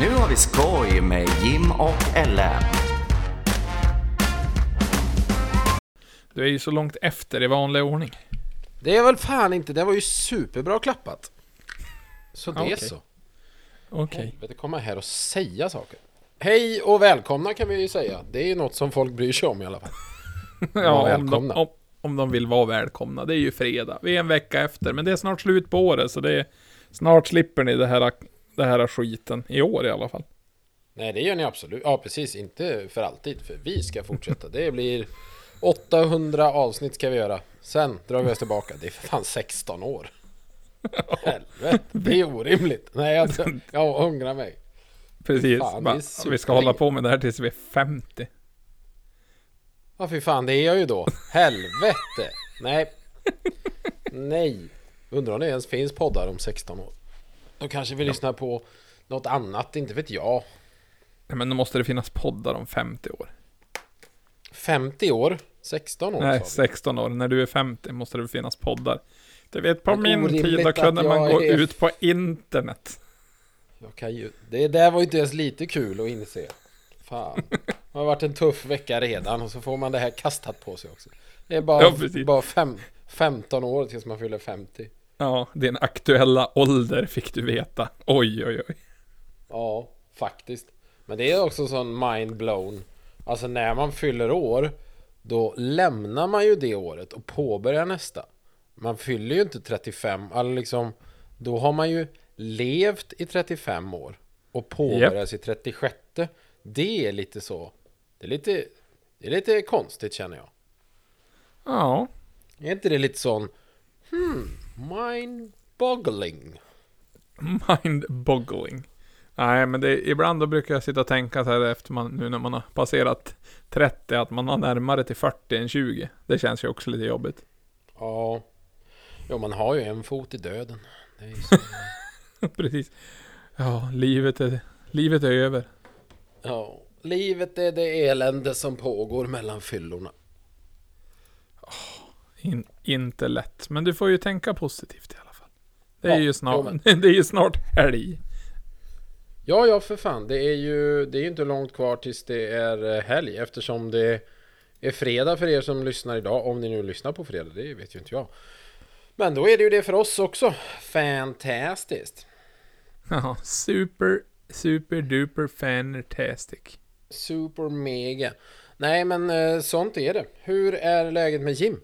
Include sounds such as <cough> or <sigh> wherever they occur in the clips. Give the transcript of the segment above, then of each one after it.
Nu har vi skoj med Jim och Ellen. Du är ju så långt efter i vanlig ordning. Det är väl fan inte, det var ju superbra klappat. Så det är Okej. så. Okej. Helvete, komma här och säga saker. Hej och välkomna kan vi ju säga. Det är ju något som folk bryr sig om i alla fall. Ja, <laughs> om de, om, om de vill vara välkomna. Det är ju fredag. Vi är en vecka efter, men det är snart slut på året, så det är... Snart slipper ni det här, det här skiten. I år i alla fall. Nej, det gör ni absolut. Ja, precis. Inte för alltid, för vi ska fortsätta. Det blir 800 avsnitt ska vi göra. Sen drar vi oss tillbaka. Det är för fan 16 år. <laughs> Helvete, det är orimligt. Nej, alltså, jag ångrar mig. Precis. Fan, Va? vi ska hålla på med det här tills vi är 50. Ja, fy fan, det är jag ju då. Helvete! Nej. Nej. Undrar om det ens finns poddar om 16 år. Då kanske vi lyssnar på något annat, inte vet jag. Men då måste det finnas poddar om 50 år. 50 år? 16 år Nej, sa du. 16 år. När du är 50 måste det finnas poddar. Du vet, på min tid då kunde man jag gå är- ut på internet. Jag kan ju... Det där var ju inte ens lite kul att inse. Fan. Det har varit en tuff vecka redan och så får man det här kastat på sig också. Det är bara, Ja, bara fem, 15 år tills man fyller 50. Ja, din aktuella ålder fick du veta. Oj, oj, oj. Ja, faktiskt. Men det är också sån mind blown. Alltså när man fyller år, då lämnar man ju det året och påbörjar nästa. Man fyller ju inte 35, eller liksom, då har man ju levt i 35 år och påbörjar sitt 36. Det är lite så, det är lite, det är lite konstigt känner jag. Ja, Är inte det lite sån, hmm, mind boggling? mind-boggling. Nej, men det, ibland då brukar jag sitta och tänka så här efter man, nu när man har passerat 30, att man har närmare till 40 än 20. Det känns ju också lite jobbigt. Ja, jo man har ju en fot i döden. <laughs> Precis. Ja, livet är, livet är över. Ja, livet är det elände som pågår mellan fyllorna. In, inte lätt. Men du får ju tänka positivt i alla fall. Det är Ja, ju snart, jo, <laughs> det är ju snart helg. Ja, ja för fan. Det är ju det är ju inte långt kvar tills det är eh, helg eftersom det är fredag för er som lyssnar idag. Om ni nu lyssnar på fredag, det vet ju inte jag. Men då är det ju det för oss också. Fantastiskt. <laughs> Ja, super, super duper fantastic. Super mega. Nej, men eh, sånt är det. Hur är läget med Jim?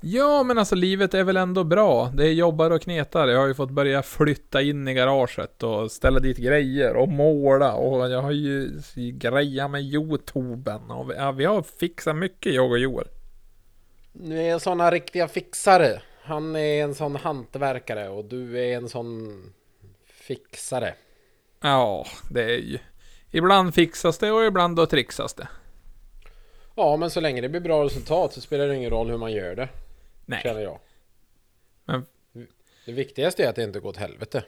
Ja, men alltså livet är väl ändå bra. Det är jobbar och knetar. Jag har ju fått börja flytta in i garaget och ställa dit grejer och måla och jag har ju grejat med Youtuben och vi, ja, vi har fixat mycket jag och Joel. Nu är såna riktiga fixare. Han är en sån hantverkare och du är en sån fixare. Ja, det är ju... Ibland fixas det och ibland då trixas det. Ja, men så länge det blir bra resultat så spelar det ingen roll hur man gör det, känner Nej. jag. Men- Det viktigaste är att det inte går åt helvete.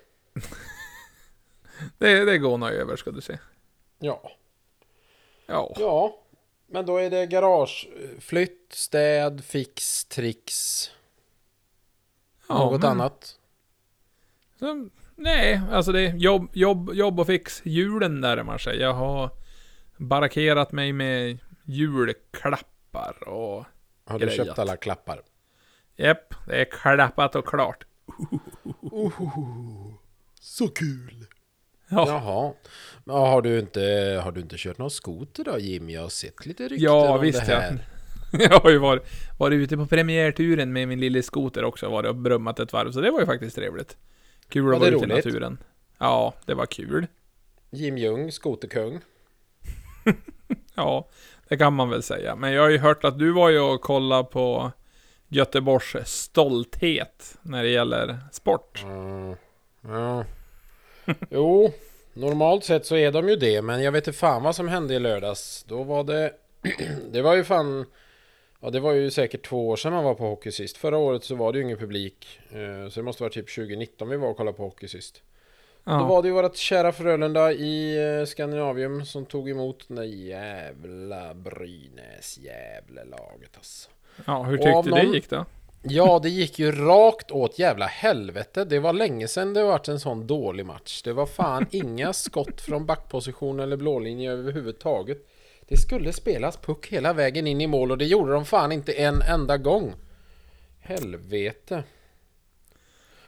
Det, det går nog över ska du se. Ja. Ja. Ja, men då är det garage, flytt, städ, fix, tricks, ja något men- annat. Så, nej, alltså det är jobb, jobb, jobb och fix. Julen närmar sig. Jag har barrakerat mig med julklappar och... Har du grejat. köpt alla klappar? Japp, det är klappat och klart. <laughs> Så kul! Ja, Jaha. Men har du inte, har du inte kört någon skoter då Jim? Jag har sett lite rykten ja om visst det ja. här. <laughs> Jag har ju varit, varit ute på premiärturen med min lille skoter också. Varit och brummat ett varv, så det var ju faktiskt trevligt. Kul att det vara ute i naturen. Ja, det var kul. Jim Ljung, skoterkung. <laughs> Ja, det kan man väl säga. Men jag har ju hört att du var ju och kollade på Göteborgs stolthet när det gäller sport. Mm. Ja. <laughs> Jo, normalt sett så är de ju det, men jag vet inte fan vad som hände i lördags. Då var det... <clears throat> det var ju fan... Ja, det var ju säkert två år sedan man var på hockey sist. Förra året så var det ju ingen publik. Eh, Så det måste vara typ 2019 vi var och kollade på hockey sist. Då Ja, var det ju vårt kära Frölunda i eh, Skandinavium som tog emot den där jävla Brynäs jävla laget alltså. Ja hur tyckte du det någon- gick då? Ja, det gick ju rakt åt jävla helvete. Det var länge sedan det varit en sån dålig match. Det var fan <laughs> inga skott från backposition eller blålinje överhuvudtaget. Det skulle spelas puck hela vägen in i mål och det gjorde de fan inte en enda gång. Helvete.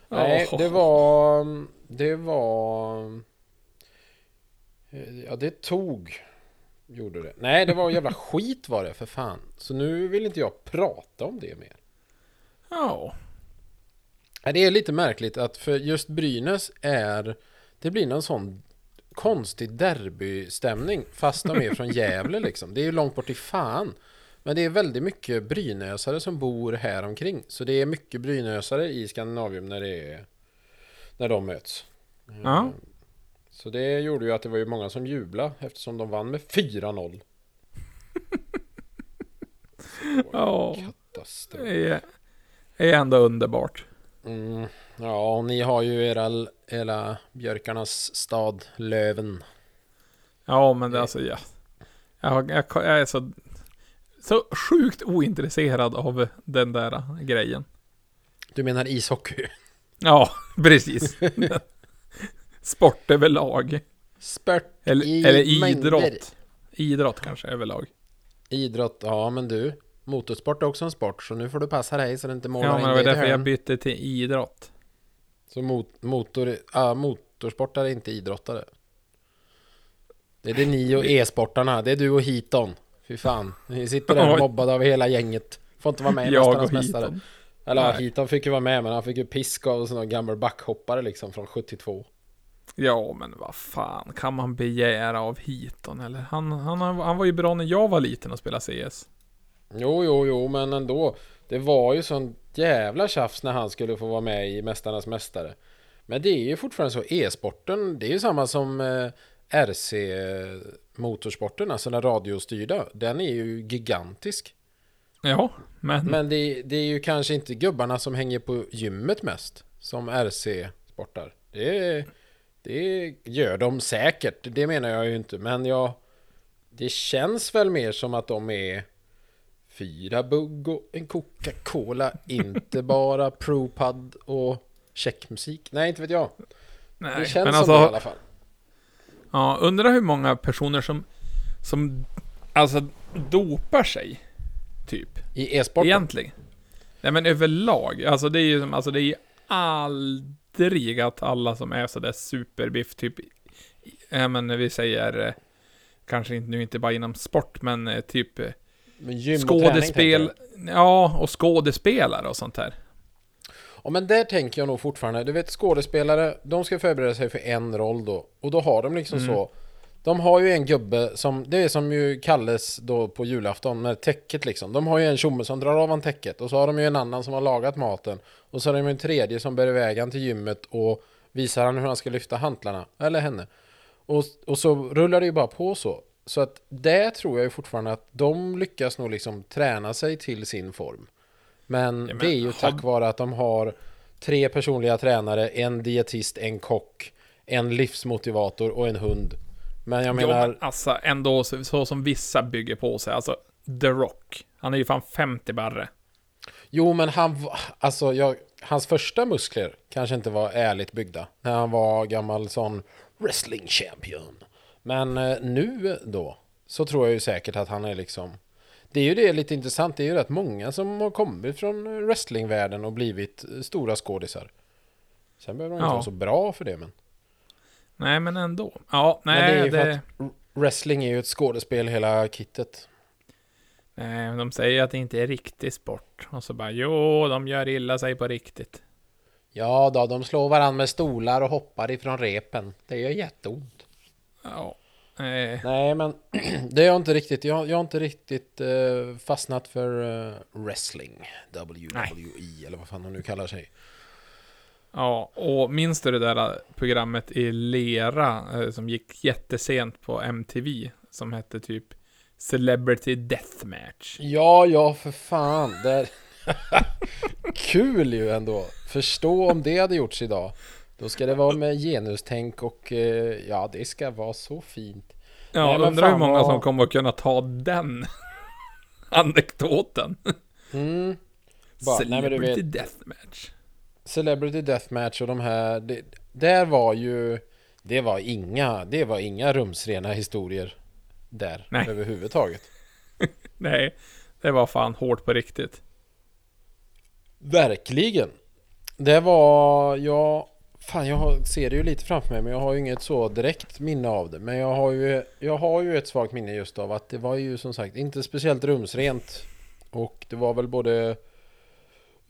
Nej, det var... Det var... Ja, det tog... Gjorde det. Nej, det var jävla skit var det för fan. Så nu vill inte jag prata om det mer. Ja. Nej, Det är lite märkligt att för just Brynäs är... Det blir någon sån konstig derbystämning fast de är från <laughs> Gävle liksom. Det är ju långt bort i fan. Men det är väldigt mycket Brynäsare som bor här omkring. Så det är mycket Brynäsare i Skandinavium när det är... När de möts. Ja. Så det gjorde ju att det var ju många som jublade eftersom de vann med 4-0. <laughs> Ja. Katastrof. Det är, ändå underbart. Mm, ja, och ni har ju era, era björkarnas stad Löven. Ja, men det alltså, ja. Jag, jag, jag är så, så sjukt ointresserad av den där grejen. Du menar ishockey? Ja, <laughs> precis. <laughs> Sport överlag. Spört Eller, i eller mängder. idrott. Idrott kanske överlag. Idrott, ja men du. Motorsport är också en sport, så nu får du passa dig så det inte målar Ja, men in det var därför jag bytte till idrott. Så mot, motor, ja, motorsportare är inte idrottare. Det är det ni och e-sportarna, det är du och Hiton. Fy fan, ni sitter där Oj. mobbade av hela gänget. Får inte vara med i Mästarnas och Mästare. Eller ja, Nej. Hiton fick ju vara med, men han fick ju pisk av en sån gammal backhoppare liksom från 72. Ja, men vad fan kan man begära av Hiton eller? Han, han, han var ju bra när jag var liten och spelade CS. Jo, jo, jo, men ändå. Det var ju sån jävla tjafs när han skulle få vara med i Mästarnas Mästare. Men det är ju fortfarande så, e-sporten, det är ju samma som eh, RC-motorsporten, alltså den radiostyrda. Den är ju gigantisk. Ja, men, Men det, det är ju kanske inte gubbarna som hänger på gymmet mest, som RC-sportar. Det, det gör de säkert, det menar jag ju inte. Men jag, det känns väl mer som att de är fyra bugg och en Coca-Cola, inte <laughs> bara ProPud och checkmusik. Nej, inte vet jag. nej, Det känns men som alltså, det i alla fall. ja, undrar hur många personer som, som, alltså dopar sig, typ. I e-sporten. Egentligen. Nej men överlag, alltså det är ju som, alltså det är ju aldrig att alla som är sådär superbiff, typ, ja men vi säger, eh, kanske inte, nu inte bara inom sport, men eh, typ eh, Men gym träning, skådespel, tänker ja, och skådespelare och sånt här. Ja men där tänker jag nog fortfarande, du vet skådespelare, de ska förbereda sig för en roll då. Och då har de liksom så, de har ju en gubbe som, det är som ju kalles då på julafton med täcket liksom. De har ju en tjomme som drar av han täcket och så har de ju en annan som har lagat maten. Och så har de ju en tredje som bär iväg han till gymmet och visar han hur han ska lyfta hantlarna, eller henne. Och, och så rullar det ju bara på så. Så att det tror jag ju fortfarande att de lyckas nog liksom träna sig till sin form. Men, men det är ju har- tack vare att de har tre personliga tränare, en dietist, en kock, en livsmotivator och en hund. Men jag Ja, menar, men alltså ändå så, så som vissa bygger på sig, alltså The Rock. Han är ju fan 50 barre. jo men han, alltså jag, hans första muskler kanske inte var ärligt byggda. När han var gammal sån wrestling champion. Men eh, nu då, så tror jag ju säkert att han är liksom det är ju det lite intressant, det är ju rätt många som har kommit från wrestlingvärlden och blivit stora skådisar. Sen behöver de inte Ja. vara så bra för det men. Nej, men ändå. Ja, Men nej, det är ju det... för att wrestling är ju ett skådespel hela kittet. Nej, men de säger att det inte är riktig sport. Och så bara, jo, de gör illa sig på riktigt. Ja då, de slår varandra med stolar och hoppar ifrån repen. Det gör jätteont. Ja. Nej men <clears throat> det är inte riktigt. Jag, jag har inte riktigt eh, fastnat för eh, wrestling. WWE eller vad fan de nu kallar sig. Ja, och minns du det där programmet i lera eh, som gick jättesent på MTV? Som hette typ Celebrity Deathmatch. Ja, ja för fan. Det är... <laughs> Kul ju ändå. Förstå om det hade gjorts idag. Då ska det vara med genustänk och eh, ja, det ska vara så fint. Ja, Nej, undrar hur många vad- som kommer att kunna ta den <laughs> anekdoten. Mm. Bara, nej, Celebrity vet- Deathmatch. Celebrity Deathmatch och de här... Det, där var ju... Det var inga, det var inga rumsrena historier där Nej. överhuvudtaget. <laughs> Nej, det var fan hårt på riktigt. Verkligen. Det var... Jag... Fan, jag ser det ju lite framför mig men jag har ju inget så direkt minne av det. Men jag har ju, jag har ju ett svagt minne just av att det var ju som sagt inte speciellt rumsrent. Och det var väl både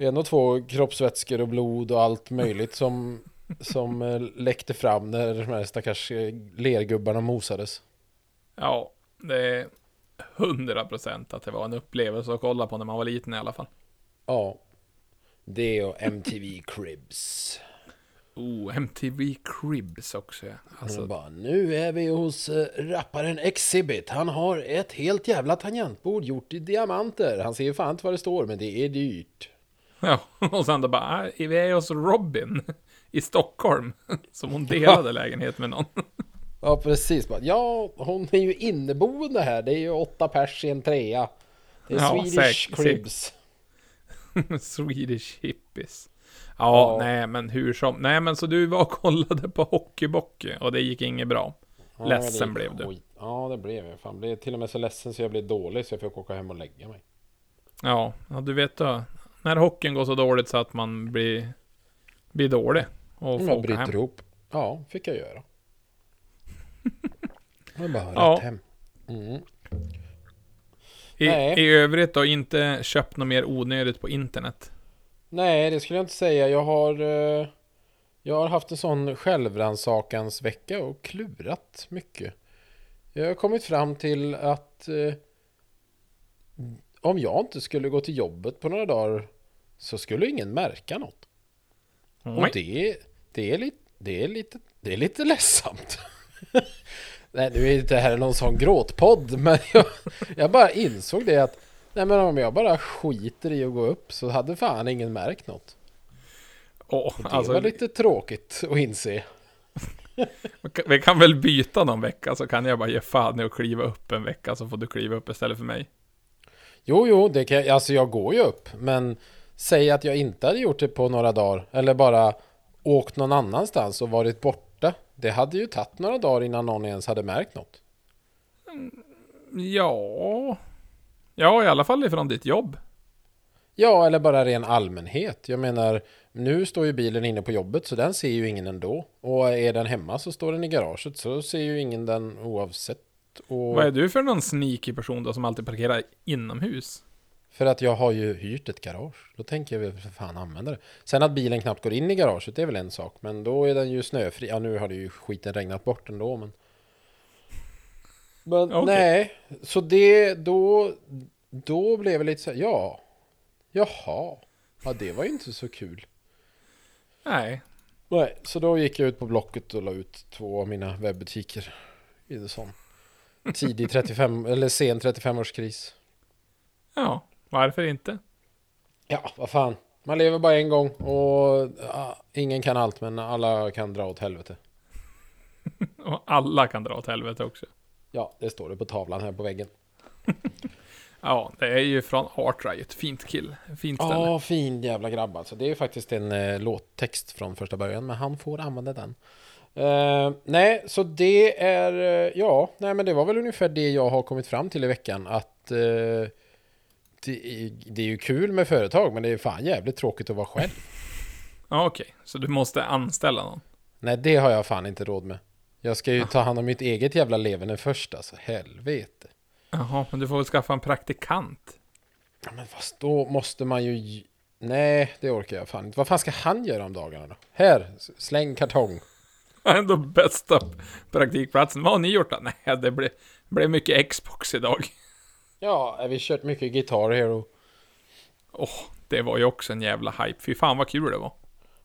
en och två kroppsvätskor och blod och allt möjligt som, som eh, läckte fram när de här stackars eh, lergubbarna mosades. Ja, det är hundra procent att det var en upplevelse att kolla på när man var liten i alla fall. Ja. Det och MTV Cribs. Oh, MTV Cribs också ja. Alltså, bara, nu är vi hos äh, rapparen Exhibit. Han har ett helt jävla tangentbord gjort i diamanter. Han ser ju fan inte vad det står, men det är dyrt. Ja, <laughs> och sen då bara, "Ah, vi är hos Robin i Stockholm. <laughs> Som hon delade lägenhet med någon. Ja, precis. Ja, hon är ju inneboende här. Det är ju åtta pers i en trea. Det är Ja, Swedish säkert. Cribs. <laughs> Swedish hippies. Ja, Ja. nej men hur som. Nej men så du var och kollade på Hockeybocky och det gick inget bra. Ja, Ledsen blev du. skit. Ja, det blev jag. Fan, blev till och med så ledsen så jag blev dålig så jag fick åka hem och lägga mig. Ja, ja du vet då. När hockeyn går så dåligt så att man blir, blir dålig. Och får åka bryter hem. ihop. Ja, fick jag göra. <laughs> Jag bara Ja. rätt hem. Mm. I, Nej. I övrigt då, inte köpt något mer onödigt på internet. Nej, det skulle jag inte säga. Jag har, eh, jag har haft en sån självrannsakans vecka och klurat mycket. Jag har kommit fram till att eh, om jag inte skulle gå till jobbet på några dagar så skulle ingen märka något. Och Nej. det, det, är lite, det, är lite, det är lite ledsamt. <laughs> Nej, nu är inte det här någon sån gråtpodd, men <laughs> jag, jag bara insåg det att Nej men om jag bara skiter i att gå upp så hade fan ingen märkt något. Och det alltså, var lite tråkigt att inse. <laughs> vi kan väl byta någon vecka så kan jag bara ge fan i att kliva upp en vecka så får du kliva upp istället för mig. Jo, jo, det kan, alltså jag går ju upp, men säg att jag inte hade gjort det på några dagar eller bara åkt någon annanstans och varit borta. Det hade ju tagit några dagar innan någon ens hade märkt något. Ja... Ja, i alla fall ifrån ditt jobb. Ja, eller bara ren allmänhet. Jag menar, nu står ju bilen inne på jobbet så den ser ju ingen ändå. Och är den hemma så står den i garaget så ser ju ingen den oavsett. Och Vad är du för någon sneaky person då som alltid parkerar inomhus? För att jag har ju hyrt ett garage. Då tänker jag väl för fan använda det. Sen att bilen knappt går in i garaget, det är väl en sak. Men då är den ju snöfri. Ja, nu har det ju skiten regnat bort ändå, men... Men Okej. nej, så det, då, då blev det lite så här, ja. Jaha. Ja, det var ju inte så kul. Nej. Nej, så då gick jag ut på Blocket och la ut två av mina webbutiker. I en sån tidig 35, eller sen 35-årskris. Ja, varför inte? Ja, vad fan. Man lever bara en gång och ja, ingen kan allt men alla kan dra åt helvete. <laughs> Och alla kan dra åt helvete också. Ja, det står det på tavlan här på väggen. <laughs> Ja, det är ju från Art Riot. Fint kill. Fint ställe. Ja, fin jävla grabb alltså. Det är faktiskt en eh, låttext från första början, men han får använda den. Eh, nej, så det är, eh, ja, nej men det var väl ungefär det jag har kommit fram till i veckan. Att eh, det, är, det är ju kul med företag, men det är fan jävligt tråkigt att vara själv. Ja, okej. Så du måste anställa någon? Nej, det har jag fan inte råd med. Jag ska ju ta hand om mitt eget jävla leverne först alltså, helvete. Jaha, men du får väl skaffa en praktikant? Ja, Men fast då måste man ju... Nej, det orkar jag fan inte. Vad fan ska han göra om dagarna då? Här, släng kartong. <laughs> Ändå bästa praktikplatsen. Vad har ni gjort då? Nej, det blev, blev mycket Xbox idag. Ja, vi har kört mycket Guitar Hero. Åh, det var ju också en jävla hype. Fy fan vad kul det var.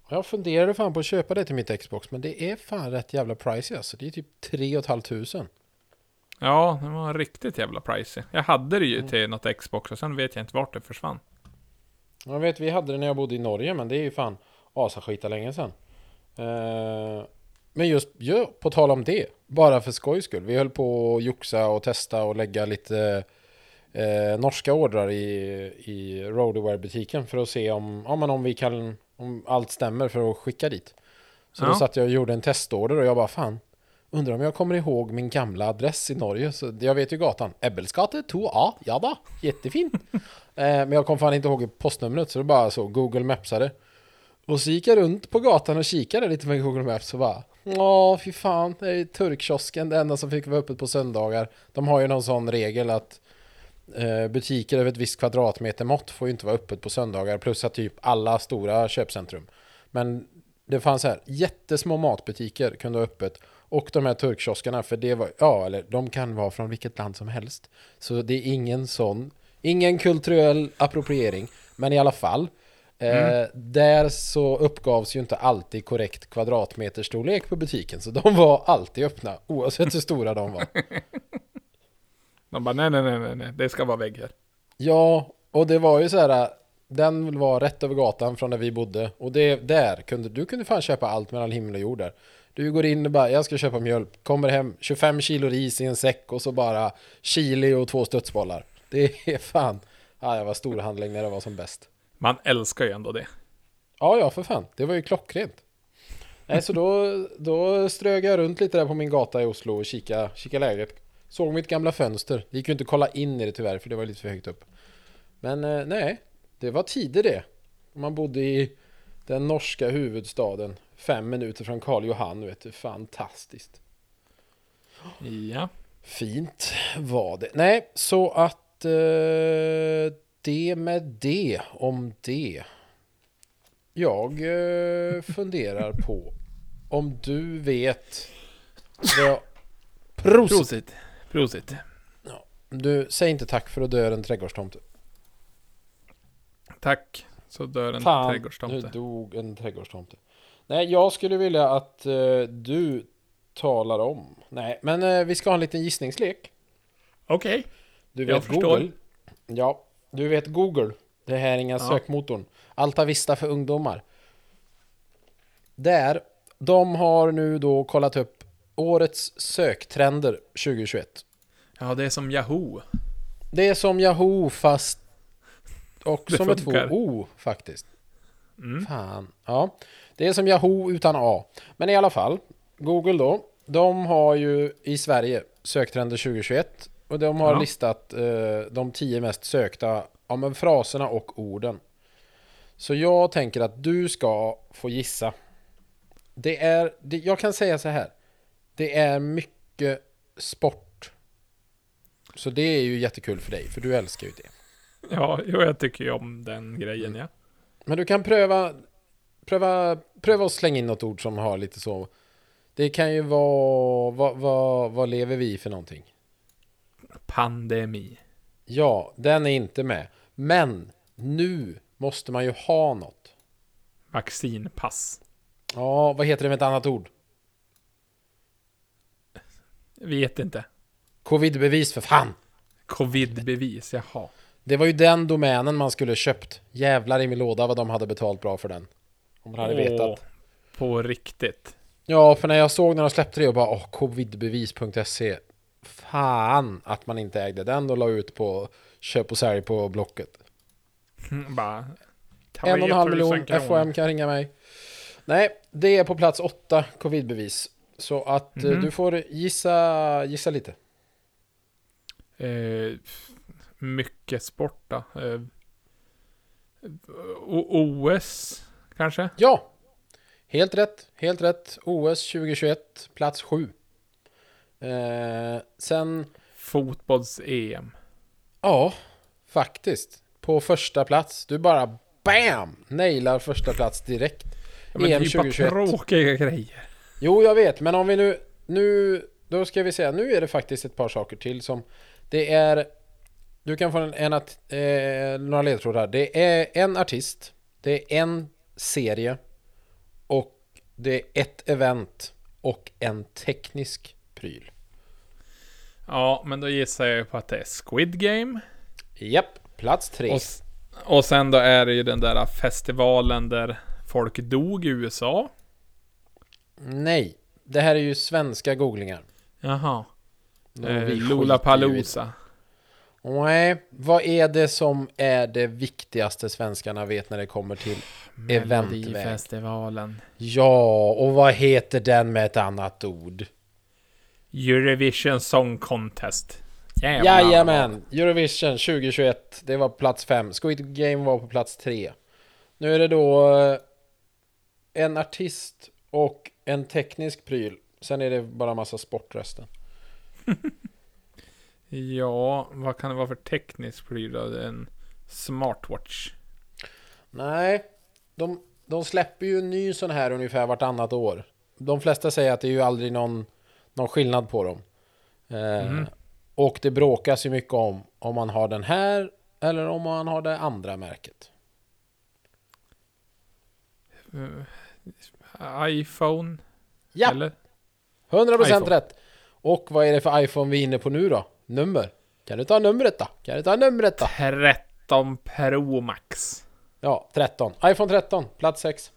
Jag funderade fan på att köpa det till mitt Xbox, men det är fan rätt jävla pricey alltså. Det är typ 3 500. Ja, det var riktigt jävla pricey. Jag hade det ju Mm. till något Xbox och sen vet jag inte vart det försvann. Jag vet, vi hade det när jag bodde i Norge, men det är ju fan asaskita länge sedan. Eh, men just, ja, på tal om det, bara för skojs skull. Vi höll på att joxa och testa och lägga lite eh, norska ordrar i, i Roadwear-butiken för att se om, ja, men om vi kan, om allt stämmer för att skicka dit. Så då Ja. satt jag och gjorde en testorder och jag bara fan, undrar om jag kommer ihåg min gamla adress i Norge. Så jag vet ju gatan, Ebbelsgate 2A, ja då, jättefint. <laughs> eh, men jag kom fan inte ihåg postnumret så det bara så, Google Mapsade. Och så gick jag runt på gatan och kikade lite med Google Maps och bara Ja, fy fan, det är turkkiosken, det enda som fick vara öppet på söndagar. De har ju någon sån regel att eh, butiker över ett visst kvadratmeter mått får ju inte vara öppet på söndagar plus att typ alla stora köpcentrum. Men det fanns här jättesmå matbutiker kunde ha öppet och de här turkkioskarna för det var, ja eller de kan vara från vilket land som helst. Så det är ingen sån, ingen kulturell appropriering. Men i alla fall, eh, där så uppgavs ju inte alltid korrekt kvadratmeterstorlek på butiken. Så de var alltid öppna oavsett hur stora de var. <laughs> De bara nej, nej, nej, nej, nej, det ska vara vägg här. Ja, och det var ju så här. Den var rätt över gatan från där vi bodde. Och det där kunde du kunde fan köpa allt mellan himmel och jord där. Du går in och bara, jag ska köpa mjölk. Kommer hem, 25 kilo ris i en säck och så bara chili och två studsbollar. Det är fan. Ja, jag var storhandling när det var som bäst. Man älskar ju ändå det. Ja, ja, för fan. Det var ju klockrent. Nej, så då, då strög jag runt lite där på min gata i Oslo och kika, kika läget. Såg mitt gamla fönster. Det gick ju inte att kolla in i det tyvärr, för det var lite för högt upp. Men eh, nej, det var tider det. Man bodde i den norska huvudstaden. Fem minuter från Karl Johan, vet du. Fantastiskt. Ja. Fint var det. Nej, så att eh, det med det om det. Jag eh, funderar på om du vet vad... Prosit! Prosit. Prosit. Du, säg inte tack för att dö en trädgårdstomte. Tack. Så dör en Fan, nu trädgårdstomte. dog en trädgårdstomte. Nej, jag skulle vilja att eh, du talar om. Nej, men eh, vi ska ha en liten gissningslek. Okej. Du Jag vet förstår. Google. Ja, du vet Google. Det här är inga Ja. sökmotorn. Alta Vista för ungdomar. Där, de har nu då kollat upp årets söktrender 2021. Ja, det är som Yahoo. Det är som Yahoo fast och Det som ett två funkar. O faktiskt. Mm. Fan. Ja, det är som Yahoo utan A. Men i alla fall, Google då. De har ju i Sverige söktrender 2021 och de har Ja. listat eh, de tio mest sökta ja, men fraserna och orden. Så jag tänker att du ska få gissa. Det är, det, jag kan säga så här. Det är mycket sport. Så det är ju jättekul för dig, för du älskar ju det. Ja, jo, jag tycker ju om den grejen, ja. Men du kan pröva, pröva, pröva att slänga in något ord som har lite så. Det kan ju vara, vad, vad, vad lever vi i för någonting? Pandemi. Ja, den är inte med. Men nu måste man ju ha något. Vaccinpass. Ja, vad heter det med ett annat ord? Vet inte. Covidbevis för fan! Covidbevis, jaha. Det var ju den domänen man skulle köpt. Jävlar i min låda vad de hade betalt bra för den. Om man hade Åh, vetat. På riktigt. Ja, för när jag såg när de släppte det och bara åh, covidbevis.se. Fan att man inte ägde den och la ut på köp och sälj på Blocket. Mm, <laughs> Bara... En och en halv 3000 miljon. FOM kan ringa mig. Nej, det är på plats åtta, covidbevis. Så att eh, Mhm. du får gissa, gissa lite. Eh, mycket sport då. Eh, OS, kanske? Ja, helt rätt, helt rätt. OS 2021, plats sju. Eh, sen, Fotbolls-EM. ja, faktiskt. På första plats, du bara BAM! Nailar första plats direkt. Ja, men det EM är ju bara 2021. tråkiga grejer. Jo, jag vet, men om vi nu, nu, då ska vi säga, nu är det faktiskt ett par saker till som, det är, du kan få en, en eh, några ledtrådar. Det är en artist, det är en serie och det är ett event och en teknisk pryl. Ja, men då gissar jag ju på att det är Squid Game. Japp, plats tre. Och, och sen då är det ju den där festivalen där folk dog i USA. Nej, det här är ju svenska googlingar. Jaha. Eh, Lollapalooza. Nej, vad är det som är det viktigaste svenskarna vet när det kommer till eventväg? Melodifestivalen. Ja, och vad heter den med ett annat ord? Eurovision Song Contest. Jävlar. Jajamän! Eurovision 2021, det var plats 5. Squid Game var på plats 3. Nu är det då eh, en artist och en teknisk pryl. Sen är det bara massa sportrösten. <laughs> Ja, vad kan det vara för teknisk pryl då? En smartwatch. Nej, de, de släpper ju en ny sån här ungefär vartannat år. De flesta säger att det är ju aldrig någon, någon skillnad på dem. Eh, Mhm. Och det bråkas ju mycket om om man har den här eller om man har det andra märket. Eh, iPhone? Ja, Eller? 100% iPhone. rätt! Och vad är det för iPhone vi är inne på nu då? Nummer? Kan du ta numret då? Kan du ta numret då? 13 Pro Max. Ja, 13. iPhone 13, plats 6.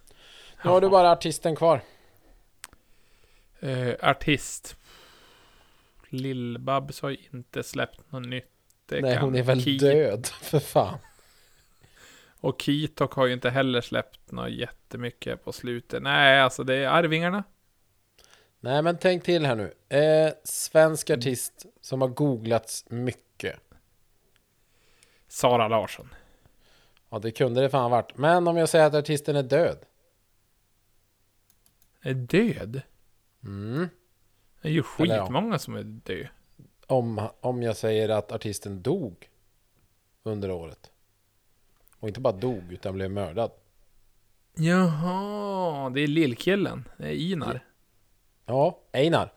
Nu har du bara artisten kvar. Eh, artist. Lill-Babs har ju inte släppt något nytt. Det Nej, hon är väl Ki- död, <laughs> för fan. Och Kitok har ju inte heller släppt något jättemycket på slutet. Nej, alltså det är Arvingarna. Nej, men tänk till här nu. Eh, svensk artist som har googlats mycket. Sara Larsson. Ja, det kunde det fan varit. Men om jag säger att artisten är död. Är död? Mm. Det är ju ja. skitmånga som är död. Om, om jag säger att artisten dog under året. Och inte bara dog, utan blev mördad. Jaha, det är lillkillen. Det är Inar. Ja, Einar.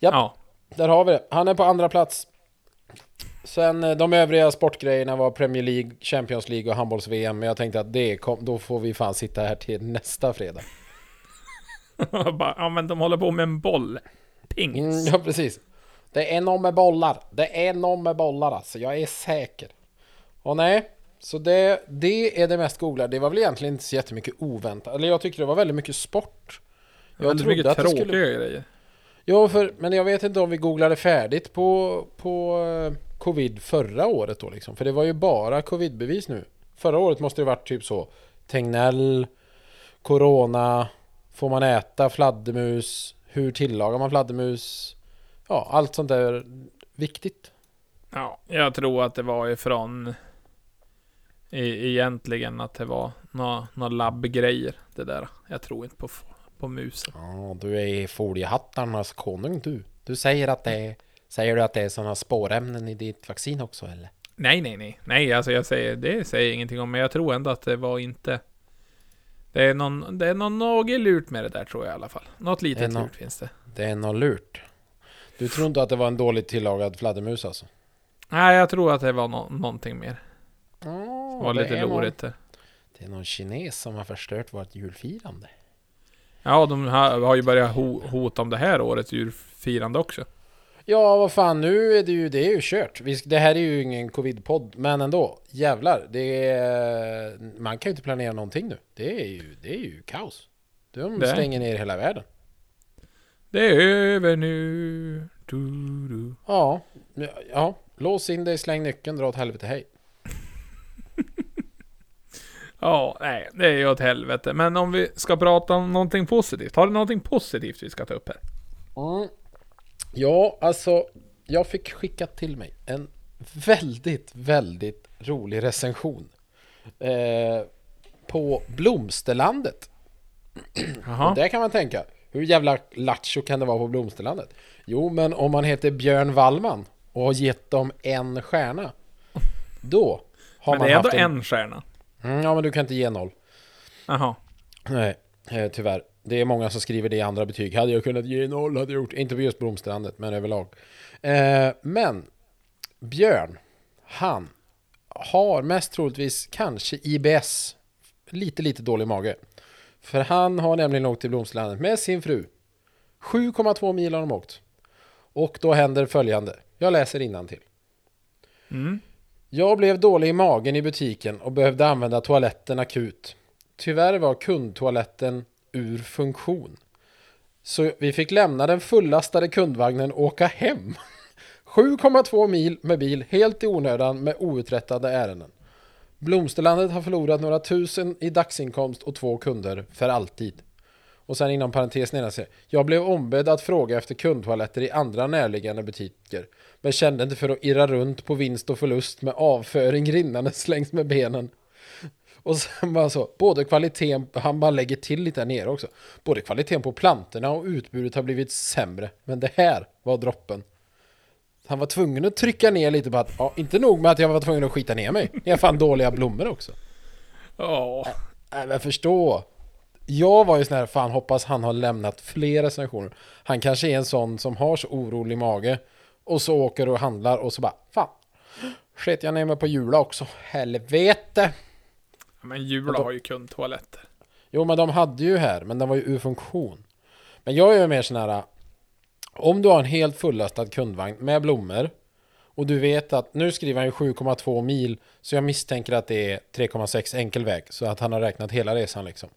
Japp. Ja. Där har vi det. Han är på andra plats. Sen eh, de övriga sportgrejerna var Premier League, Champions League och handbolls-VM. Men jag tänkte att det kom, då får vi fan sitta här till nästa fredag. <laughs> Bara, ja men de håller på med en boll. Pings. Mm, ja, precis. Det är någon med bollar. Det är någon med bollar alltså. Jag är säker. Och nej, så det, det är det mest googlade. Det var väl egentligen inte så jättemycket oväntat. Eller jag tycker det var väldigt mycket sport. Jag Väldigt mycket att tråkiga skulle... grejer. Jo, för, men jag vet inte om vi googlade färdigt på, på eh, covid förra året då liksom. För det var ju bara covidbevis nu. Förra året måste det varit typ så. Tegnell, Corona, får man äta fladdermus, hur tillagar man fladdermus? Ja, allt sånt där viktigt. Ja, jag tror att det var ifrån e- egentligen att det var några nå labbgrejer det där. Jag tror inte på, på musen. Ja, du är foliehattarnas konung du. Du säger att det är, säger du att det är sådana spårämnen i ditt vaccin också eller? Nej, nej, nej. Nej, alltså jag säger, det säger jag ingenting om. Men jag tror ändå att det var inte... Det är någon, det är någon någelurt med det där tror jag i alla fall. Något litet lurt finns det. Det är något lurt. Du tror inte att det var en dåligt tillagad fladdermus alltså? Nej, jag tror att det var nå- någonting mer. Ja, Det var det lite lorigt där. Det är någon kines som har förstört vårt julfirande. Ja, de har, har ju börjat ho hota om det här årets julfirande också. Ja, vad fan, nu är det ju, det är ju kört. Det här är ju ingen covid-podd, men ändå. Jävlar, det är, man kan ju inte planera någonting nu. Det är ju, det är ju kaos. De Det stänger ner hela världen. Det är över nu. Du, du. Ja, ja, lås in dig, släng nyckeln, dra åt helvete, hej. <laughs> Ja, nej, det är ju åt helvete. Men om vi ska prata om någonting positivt. Har du någonting positivt vi ska ta upp här? Mm. Ja, alltså, jag fick skickat till mig en väldigt, väldigt rolig recension. Eh, på Blomsterlandet. Och där kan man tänka, hur jävla lattjo kan det vara på Blomsterlandet? Jo, men om man heter Björn Wallman och har gett dem en stjärna, då har Men man det är ändå haft en stjärna. Mm, ja, men du kan inte ge noll. Jaha. Nej, eh, tyvärr. Det är många som skriver det i andra betyg. Hade jag kunnat ge noll hade jag gjort. Inte på just Blomsterlandet, men överlag. Eh, men Björn, han har mest troligtvis kanske IBS. Lite, lite dålig mage. För han har nämligen åkt till Blomsterlandet med sin fru. 7,2 mil har de åkt. Och då händer följande. Jag läser till. Mm. Jag blev dålig i magen i butiken och behövde använda toaletten akut. Tyvärr var kundtoaletten ur funktion. Så vi fick lämna den fullastade kundvagnen och åka hem. <laughs> 7,2 mil med bil helt i onödan med outrättade ärenden. Blomsterlandet har förlorat några tusen i dagsinkomst och två kunder för alltid. Och sen inom parentes nedan säger Jag blev ombedd att fråga efter kundtoaletter i andra närliggande butiker. Men kände inte för att irra runt på vinst och förlust med avföring rinnandes längs med benen. Och sen bara så, både kvaliteten, han bara lägger till lite där nere också. Både kvaliteten på plantorna och utbudet har blivit sämre. Men det här var droppen. Han var tvungen att trycka ner lite på att, ja, inte nog med att jag var tvungen att skita ner mig. Ni har fan dåliga blommor också. Ja. Nej men förstå. Jag var ju sån här, fan hoppas han har lämnat fler recensioner. Han kanske är en sån som har så orolig mage. Och så åker och handlar och så bara, fan. Sket jag ner mig på Jula också. Helvete. Men Jula har ju kundtoaletter. Jo men de hade ju här, men den var ju ur funktion. Men jag är ju mer sån här. Om du har en helt fullastad kundvagn med blommor. Och du vet att nu skriver han ju 7,2 mil. Så jag misstänker att det är 3,6 enkel väg. Så att han har räknat hela resan liksom.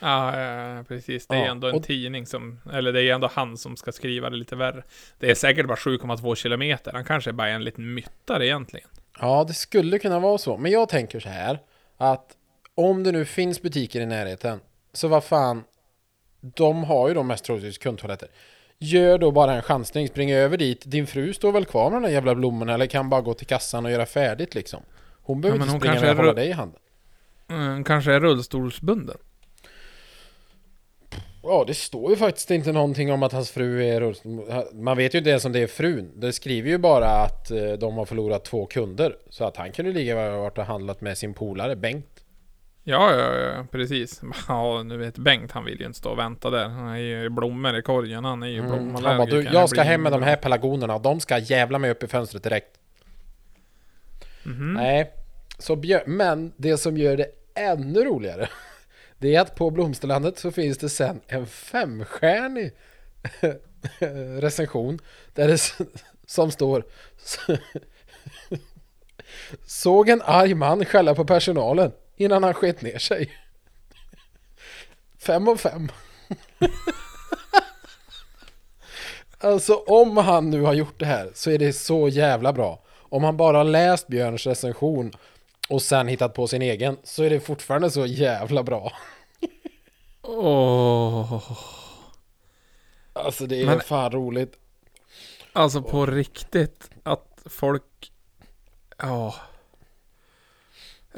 Ja, ja, precis. Det är Ja, ändå en och- tidning som, eller det är ändå han som ska skriva det lite värre. Det är säkert bara 7,2 kilometer. Han kanske är bara är en liten myttare egentligen. Ja, det skulle kunna vara så. Men jag tänker så här. Att om det nu finns butiker i närheten. Så vad fan. De har ju de mest troligtvis kundtoaletter. Gör då bara en chansning. Spring över dit. Din fru står väl kvar med de där jävla blommorna. Eller kan bara gå till kassan och göra färdigt liksom. Hon behöver Ja, inte hon springa med och hålla dig i handen. Mm, kanske är rullstolsbunden. Ja, det står ju faktiskt inte någonting om att hans fru är rullstol- Man vet ju inte ens om det är frun. Det skriver ju bara att eh, de har förlorat två kunder. Så att han kunde ligga och varit och handlat med sin polare Bengt. Ja, ja, ja, precis. <laughs> Ja, nu vet Bengt, han vill ju inte stå och vänta där. Han är ju blommor i korgen, han är ju Mm. blommallergiker. Han bara, du, jag ska hem med de här pelargonerna och de ska jävla mig upp i fönstret direkt. Mhm. Nej, så björ- men det som gör det ännu roligare <laughs> Det är att på Blomsterlandet så finns det sen en femstjärnig <laughs> recension där det som står Såg en arg man skälla på personalen innan han sket ner sig. Fem av fem. Alltså om han nu har gjort det här så är det så jävla bra. Om han bara läst Björns recension och sen hittat på sin egen så är det fortfarande så jävla bra. Åh. Alltså det är Men- fan roligt. Alltså på riktigt, att folk... Ja.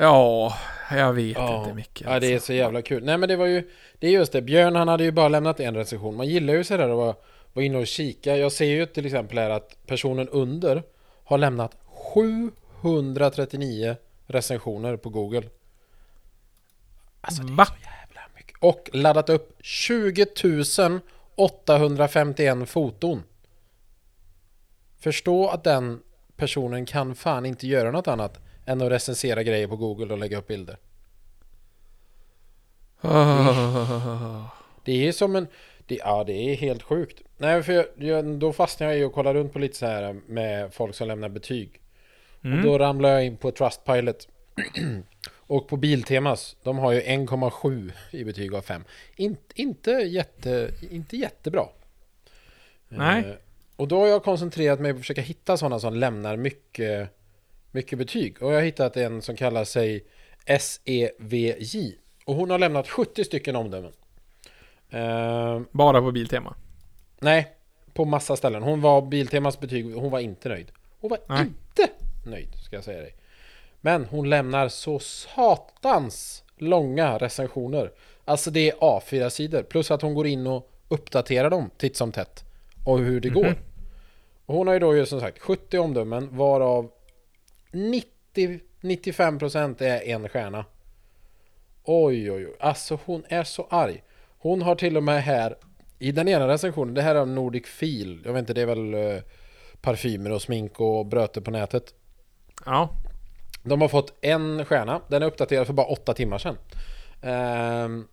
Ja, jag vet inte mycket. ja, det är alltså. så jävla kul. Nej men det var ju, det är just det. Björn han hade ju bara lämnat en recension. Man gillar ju sådär att vara, vara inne och kika. Jag ser ju till exempel här att personen under har lämnat 739 recensioner på Google. Alltså det är Va? så jävla mycket. Och laddat upp 20 851 foton. Förstå att den personen kan fan inte göra något annat än att recensera grejer på Google och lägga upp bilder. <laughs> Det är som en... Det, ja, det är helt sjukt. Nej, för jag, jag, då fastnade jag i och kollade runt på lite så här med folk som lämnar betyg. Och Mm. då ramlade jag in på Trustpilot. <clears throat> och på Biltemas, de har ju 1,7 i betyg av 5. In, inte, jätte, inte jättebra. Nej. Eh, och då har jag koncentrerat mig på att försöka hitta sådana som lämnar mycket, mycket betyg. Och jag har hittat en som kallar sig SEVJ. Och hon har lämnat 70 stycken omdömen. Eh, Bara på Biltema. nej, på massa ställen. Hon var Biltemas betyg, hon var inte nöjd. Hon var Nej. inte nöjd, ska jag säga dig. Men hon lämnar så satans långa recensioner. Alltså det är A4-sidor. Plus att hon går in och uppdaterar dem titt som tätt. Och hur det går. Och hon har ju då ju som sagt 70 omdömen varav 90-95% är en stjärna. Oj oj oj. Alltså hon är så arg. Hon har till och med här i den ena recensionen, det här är Nordic Feel. Jag vet inte, det är väl eh, parfymer och smink och bröte på nätet. Ja. De har fått en stjärna. Den är uppdaterad för bara åtta timmar sedan. Ehm,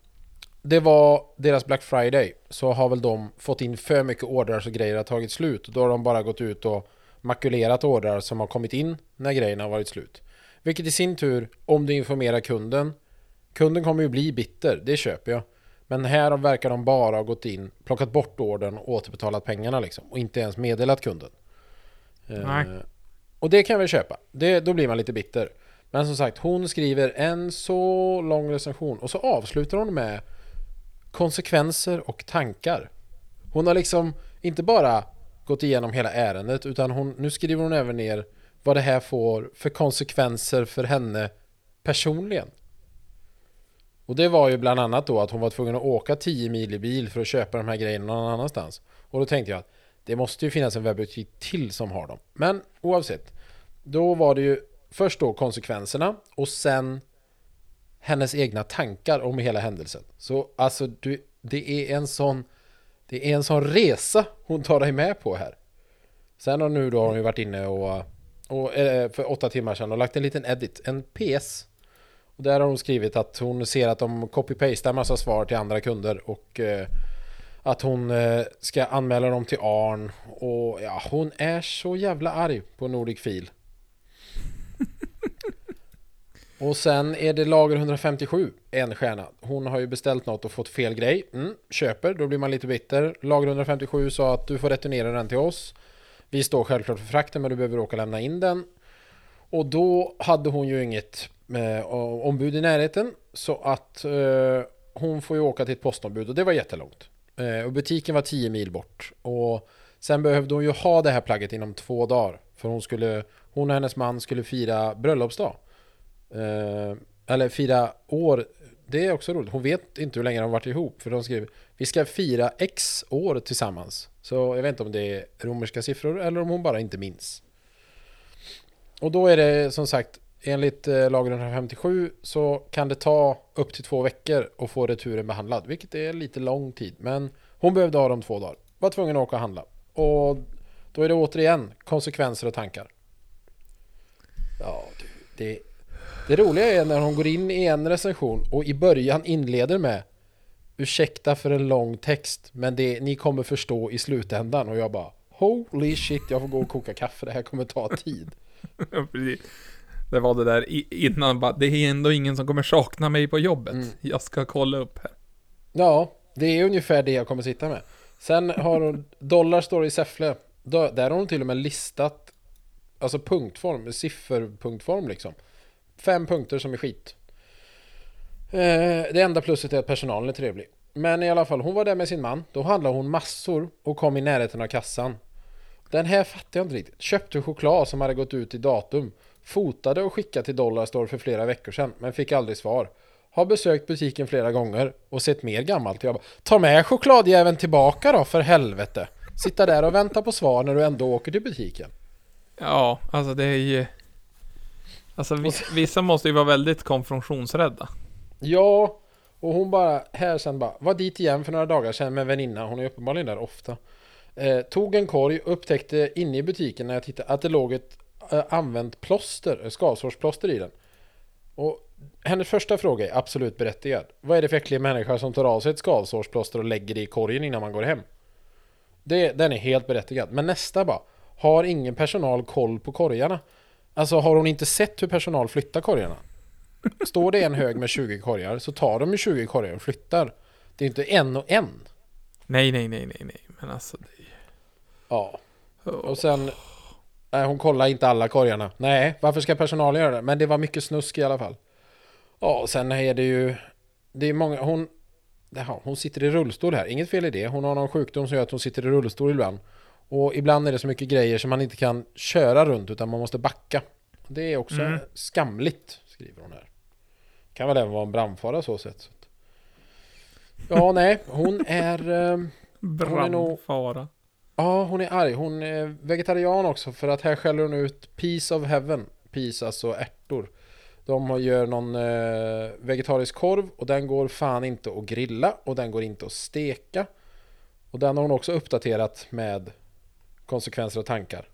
det var deras Black Friday. Så har väl de fått in för mycket ordrar så grejer har tagit slut. Då har de bara gått ut och makulerat ordrar som har kommit in när grejerna har varit slut. Vilket i sin tur, om du informerar kunden. Kunden kommer ju bli bitter, det köper jag. Men här verkar de bara ha gått in, plockat bort ordern och återbetalat pengarna liksom. Och inte ens meddelat kunden. Eh, Nej. Och det kan jag väl köpa. Det, då blir man lite bitter. Men som sagt, hon skriver en så lång recension och så avslutar hon med konsekvenser och tankar. Hon har liksom inte bara gått igenom hela ärendet utan hon, nu skriver hon även ner vad det här får för konsekvenser för henne personligen. Och det var ju bland annat då att hon var tvungen att åka 10 mil i bil för att köpa de här grejerna någon annanstans. Och då tänkte jag att det måste ju finnas en webbutik till som har dem. Men oavsett. Då var det ju först då konsekvenserna och sen hennes egna tankar om hela händelsen. Så alltså du, det är en sån det är en sån resa hon tar dig med på här. Sen har nu då har hon ju varit inne och, och eh, för åtta timmar sedan och lagt en liten edit, en PS. Och där har hon skrivit att hon ser att de copy-pastar massa svar till andra kunder och eh, att hon eh, ska anmäla dem till Arn och ja, hon är så jävla arg på Nordic Fil. Och sen är det lager 157, en stjärna. Hon har ju beställt något och fått fel grej. Mm, köper, då blir man lite bitter. Lager 157 sa att du får returnera den till oss. Vi står självklart för frakten men du behöver åka och lämna in den. Och då hade hon ju inget eh, ombud i närheten. Så att eh, hon får ju åka till ett postombud och det var jättelångt. Eh, och butiken var 10 mil bort. Och sen behövde hon ju ha det här plagget inom två dagar. För hon skulle, hon och hennes man skulle fira bröllopsdag. Eh, eller fira år. Det är också roligt. Hon vet inte hur länge de har varit ihop. För de skrev vi ska fira X år tillsammans. Så jag vet inte om det är romerska siffror eller om hon bara inte minns. Och då är det som sagt enligt eh, lag 157 så kan det ta upp till två veckor att få returen behandlad. Vilket är lite lång tid. Men hon behövde ha dem två dagar. Var tvungen att åka och handla. Och då är det återigen konsekvenser och tankar. Ja, det, det roliga är när hon går in i en recension och i början inleder med Ursäkta för en lång text men det ni kommer förstå i slutändan och jag bara Holy shit, jag får gå och koka kaffe, det här kommer ta tid. <laughs> Det var det där innan bara, det är ändå ingen som kommer sakna mig på jobbet. Mm. Jag ska kolla upp här. Ja, det är ungefär det jag kommer sitta med. Sen har hon Dollar står i Säffle. Där har hon till och med listat Alltså punktform, sifferpunktform liksom. Fem punkter som är skit. Eh, det enda plusset är att personalen är trevlig. Men i alla fall, hon var där med sin man. Då handlade hon massor och kom i närheten av kassan. Den här fattar jag inte riktigt. Köpte choklad som hade gått ut i datum. Fotade och skickade till Dollarstore för flera veckor sedan, men fick aldrig svar. Har besökt butiken flera gånger och sett mer gammalt. Jag bara, ta med chokladjäveln tillbaka då för helvete. Sitta där och vänta på svar när du ändå åker till butiken. Ja, alltså det är ju... Alltså vissa, vissa måste ju vara väldigt konfrontationsrädda. Ja, och hon bara här sen bara var dit igen för några dagar sedan med en väninna. Hon är uppenbarligen där ofta. Eh, tog en korg, upptäckte inne i butiken när jag tittade att det låg ett eh, använt plåster, eh, skavsårsplåster i den. Och hennes första fråga är absolut berättigad. Vad är det för äcklig människa som tar av sig ett skavsårsplåster och lägger det i korgen innan man går hem? Det, den är helt berättigad. Men nästa bara. Har ingen personal koll på korgarna? Alltså har hon inte sett hur personal flyttar korgarna? Står det en hög med 20 korgar så tar de ju 20 korgar och flyttar. Det är inte en och en. Nej, nej, nej, nej, nej. Men alltså det Ja. Och sen... Nej, hon kollar inte alla korgarna. Nej, varför ska personalen göra det? Men det var mycket snusk i alla fall. Ja, och sen är det ju... Det är många... Hon... Jaha, hon sitter i rullstol här. Inget fel i det. Hon har någon sjukdom som gör att hon sitter i rullstol ibland. Och ibland är det så mycket grejer som man inte kan köra runt utan man måste backa. Det är också Mm. skamligt, skriver hon här. Kan väl även vara en brandfara så sett. Ja, <laughs> nej, hon är... ehm, är nog- Brandfara. Ja, hon är arg. Hon är vegetarian också för att här skäller hon ut Piece of Heaven. Peas, alltså ärtor. De har- gör någon eh, vegetarisk korv och den går fan inte att grilla och den går inte att steka. Och den har hon också uppdaterat med konsekvenser och tankar.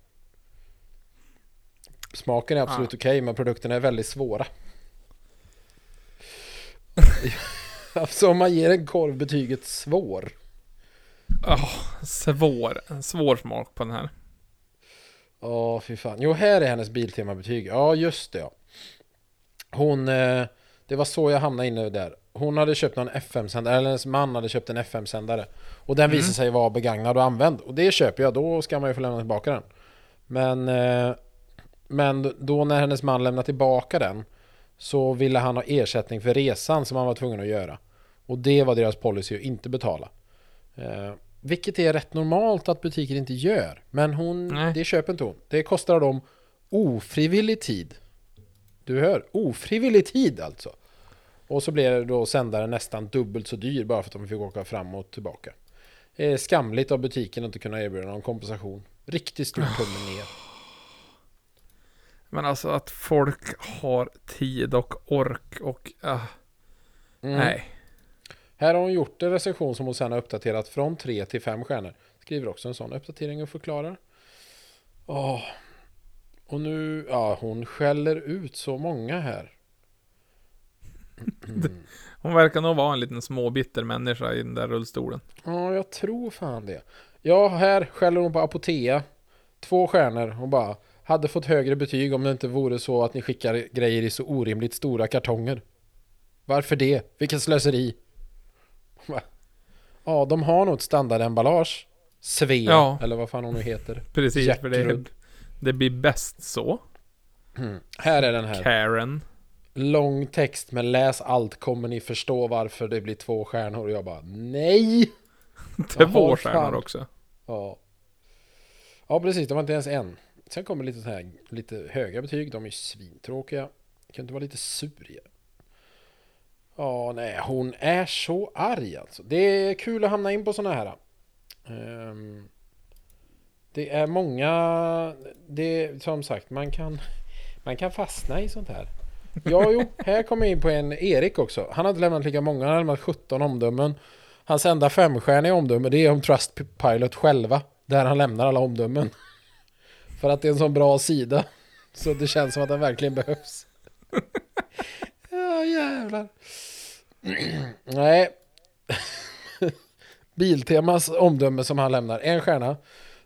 Smaken är absolut okej men produkterna är väldigt svåra. <laughs> alltså om man ger en korv betyget svår. Ja, svår. En svår smak på den här. Ja, fy fan. Jo, här är hennes Biltema-betyg. Ja, just det. Ja. Hon... Eh, det var så jag hamnade inne där. Hon hade köpt någon FM-sändare, eller hennes man hade köpt en FM-sändare. Och den visade sig vara begagnad och använd. Och det köper jag, då ska man ju få lämna tillbaka den. Men, eh, men då när hennes man lämnade tillbaka den så ville han ha ersättning för resan som han var tvungen att göra. Och det var deras policy att inte betala. Eh, vilket är rätt normalt att butiker inte gör. Men hon, Nej. det köper inte hon. Det kostar dem ofrivillig tid. Du hör, ofrivillig tid alltså. Och så blev då sändaren nästan dubbelt så dyr bara för att de fick åka fram och tillbaka. Är skamligt av butiken att inte kunna erbjuda någon kompensation. Riktigt stor tumme ner. Men alltså att folk har tid och ork och... ah, Mm. Nej. Här har hon gjort en recension som hon sedan har uppdaterat från 3 till 5 stjärnor. Skriver också en sån uppdatering och förklarar. Åh. Och nu, ja hon skäller ut så många här. <laughs> Hon verkar nog vara en liten småbitter människa i den där rullstolen. Ja, jag tror fan det. Ja, här skäller hon på Apotea. Två stjärnor och bara hade fått högre betyg om det inte vore så att ni skickar grejer i så orimligt stora kartonger. Varför det? Vilket slöseri. Bara, Ja, de har nog ett standardemballage. Svea, Ja. eller vad fan hon nu heter. Precis, för det, det blir bäst så. Mm. Här är den här. Karen. Lång text, men läs allt kommer ni förstå varför det blir två stjärnor. Och jag bara, nej! <laughs> Två stjärnor också. Ja. Ja precis, de var inte ens en. Sen kommer lite så här lite höga betyg. De är ju svintråkiga. Kan inte vara lite sur igen. Ja, nej, hon är så arg alltså. Det är kul att hamna in på såna här. Ehm, det är många, det som sagt, man kan, man kan fastna i sånt här. Ja, jo, här kommer jag in på en Erik också. Han har inte lämnat lika många, han har lämnat 17 omdömen. Hans enda femstjärniga omdöme det är om Trustpilot själva. Där han lämnar alla omdömen. För att det är en sån bra sida. Så det känns som att den verkligen behövs. ja jävlar. Nej. Biltemas omdöme som han lämnar. En stjärna.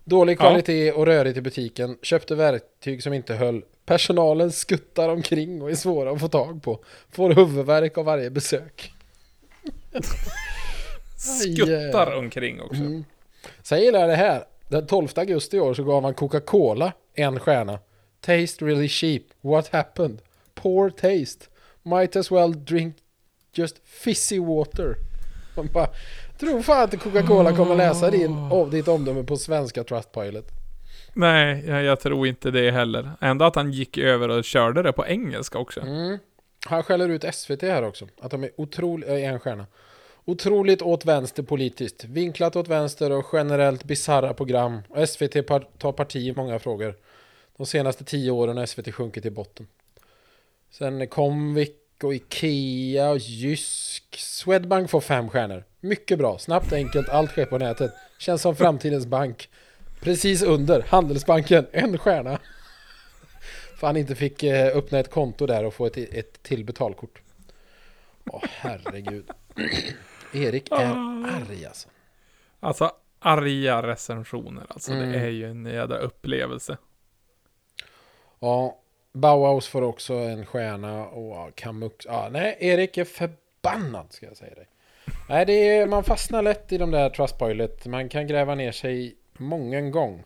Dålig Ja. kvalitet och rörigt i butiken. Köpte verktyg som inte höll. Personalen skuttar omkring och är svåra att få tag på. Får huvudvärk av varje besök. Skuttar jävlar. omkring också. Mm. Sen gillar jag det här. Den 12 augusti i år så gav han Coca-Cola en stjärna. Taste really cheap. What happened? Poor taste. Might as well drink just fizzy water. Man bara, tror fan att Coca-Cola kommer läsa din, oh, ditt omdöme på svenska Trustpilot. Nej, jag, jag tror inte det heller. Ändå att han gick över och körde det på engelska också. Mm. Han skäller ut SVT här också. Att de är otroligt, äh, en stjärna. Otroligt åt vänster politiskt. Vinklat åt vänster och generellt bizarra program. Och SVT par tar parti i många frågor. De senaste tio åren har SVT sjunkit i botten. Sen Comvik och Ikea och Jysk. Swedbank får fem stjärnor. Mycket bra. Snabbt, enkelt, allt sker på nätet. Känns som framtidens bank. Precis under Handelsbanken, en stjärna. För han inte fick eh, öppna ett konto där och få ett, ett till betalkort. Åh herregud. Erik är arg alltså. Alltså, arga recensioner alltså. Mm. Det är ju en jädra upplevelse. Ja, Bauhaus får också en stjärna och Kamux. Ja, nej, Erik är förbannad ska jag säga dig. Nej, det är, man fastnar lätt i de där Trustpilot. Man kan gräva ner sig många gång.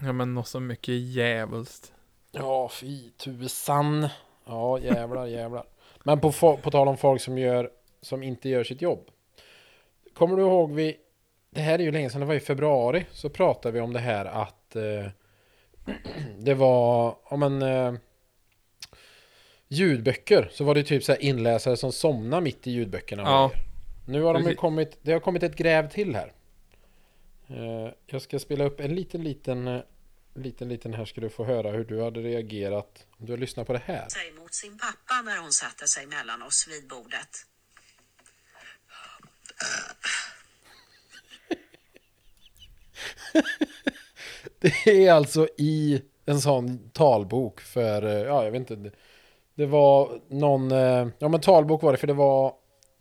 Ja men något så mycket djävulskt. Ja, fy tusan. Ja, jävlar, jävlar. Men på, på tal om folk som, gör, som inte gör sitt jobb. Kommer du ihåg vi... Det här är ju länge sedan, det var i februari. Så pratade vi om det här att... Eh, <clears throat> det var... Om en... Eh, ljudböcker. Så var det typ så här inläsare som somnar mitt i ljudböckerna. Ja. grejer. Nu har de ju Precis. kommit... Det har kommit ett gräv till här. Eh, jag ska spela upp en liten, liten... eh, Liten, liten här ska du få höra hur du hade reagerat om du har lyssnat på det här. sig mot sin pappa när hon satte sig mellan oss vid bordet. <laughs> Det är alltså i en sån talbok för, eh, ja jag vet inte. det- var någon, ja men talbok var det för det var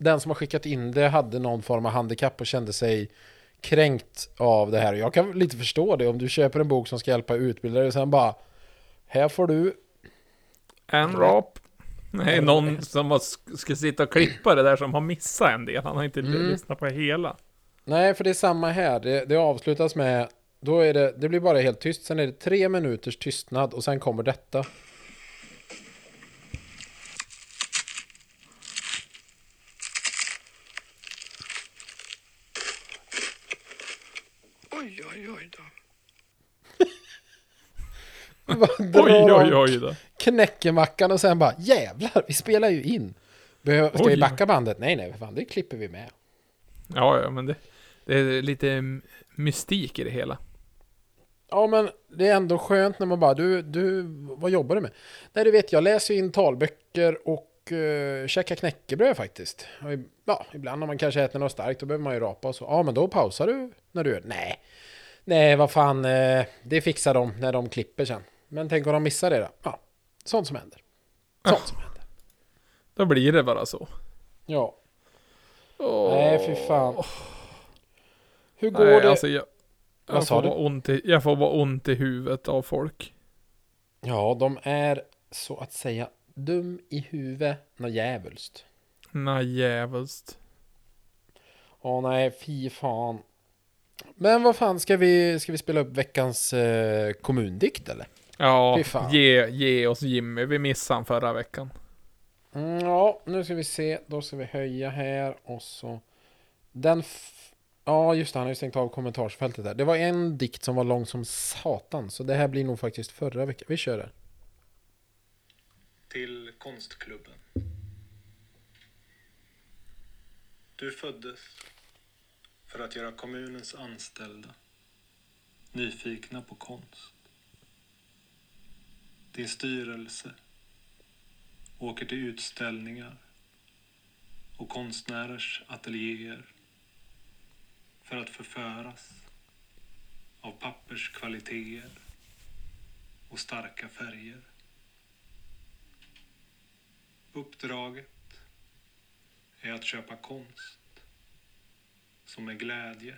den som har skickat in det hade någon form av handikapp och kände sig kränkt av det här. Jag kan lite förstå det om du köper en bok som ska hjälpa utbildare och sen bara här får du En rap. Nej, någon som ska sitta och klippa det där som har missat en del. Han har inte Mm. lyssnat på hela. Nej, för det är samma här. Det, det avslutas med Då är det, det blir bara helt tyst. Sen är det tre minuters tystnad och sen kommer detta. Oj, oj, oj då. Drar Oj, oj, oj då. Knäcker mackan och sen bara jävlar, vi spelar ju in. Behöver, ska Oj. vi backa bandet? Nej, nej, fan, det klipper vi med. Ja, ja, men det, det är lite mystik i det hela. Ja, men det är ändå skönt när man bara, du, du, vad jobbar du med? Nej, du vet, jag läser ju in talböcker och uh, käkar knäckebröd faktiskt. Ja, ibland om man kanske äter något starkt, då behöver man ju rapa och så. Ja, men då pausar du när du gör Nej, nej, vad fan, eh, det fixar de när de klipper sen. Men tänk om de missar det då? Ja, sånt som händer. Sånt som händer. Då blir det bara så. Ja, Åh. nej, fy fan. Hur går Nej, det? alltså jag, Vad jag, sa får du? ont i, jag får bara ont i huvudet av folk. Ja, de är så att säga dum i huvudet när djävulskt. Nej, jävligt. Åh nej, fy fan. Men vad fan, ska vi, ska vi spela upp veckans eh, kommundikt eller? Ja, ge, ge oss Jimmy. Vi missade han förra veckan. Mm, ja, nu ska vi se. Då ska vi höja här och så. Den... F- ja, just det. Han har ju stängt av kommentarsfältet där. Det var en dikt som var lång som satan. Så det här blir nog faktiskt förra veckan. Vi kör det. till konstklubben. Du föddes för att göra kommunens anställda nyfikna på konst. Din styrelse åker till utställningar och konstnärers ateljéer för att förföras av papperskvaliteter och starka färger. Uppdraget är att köpa konst som är glädje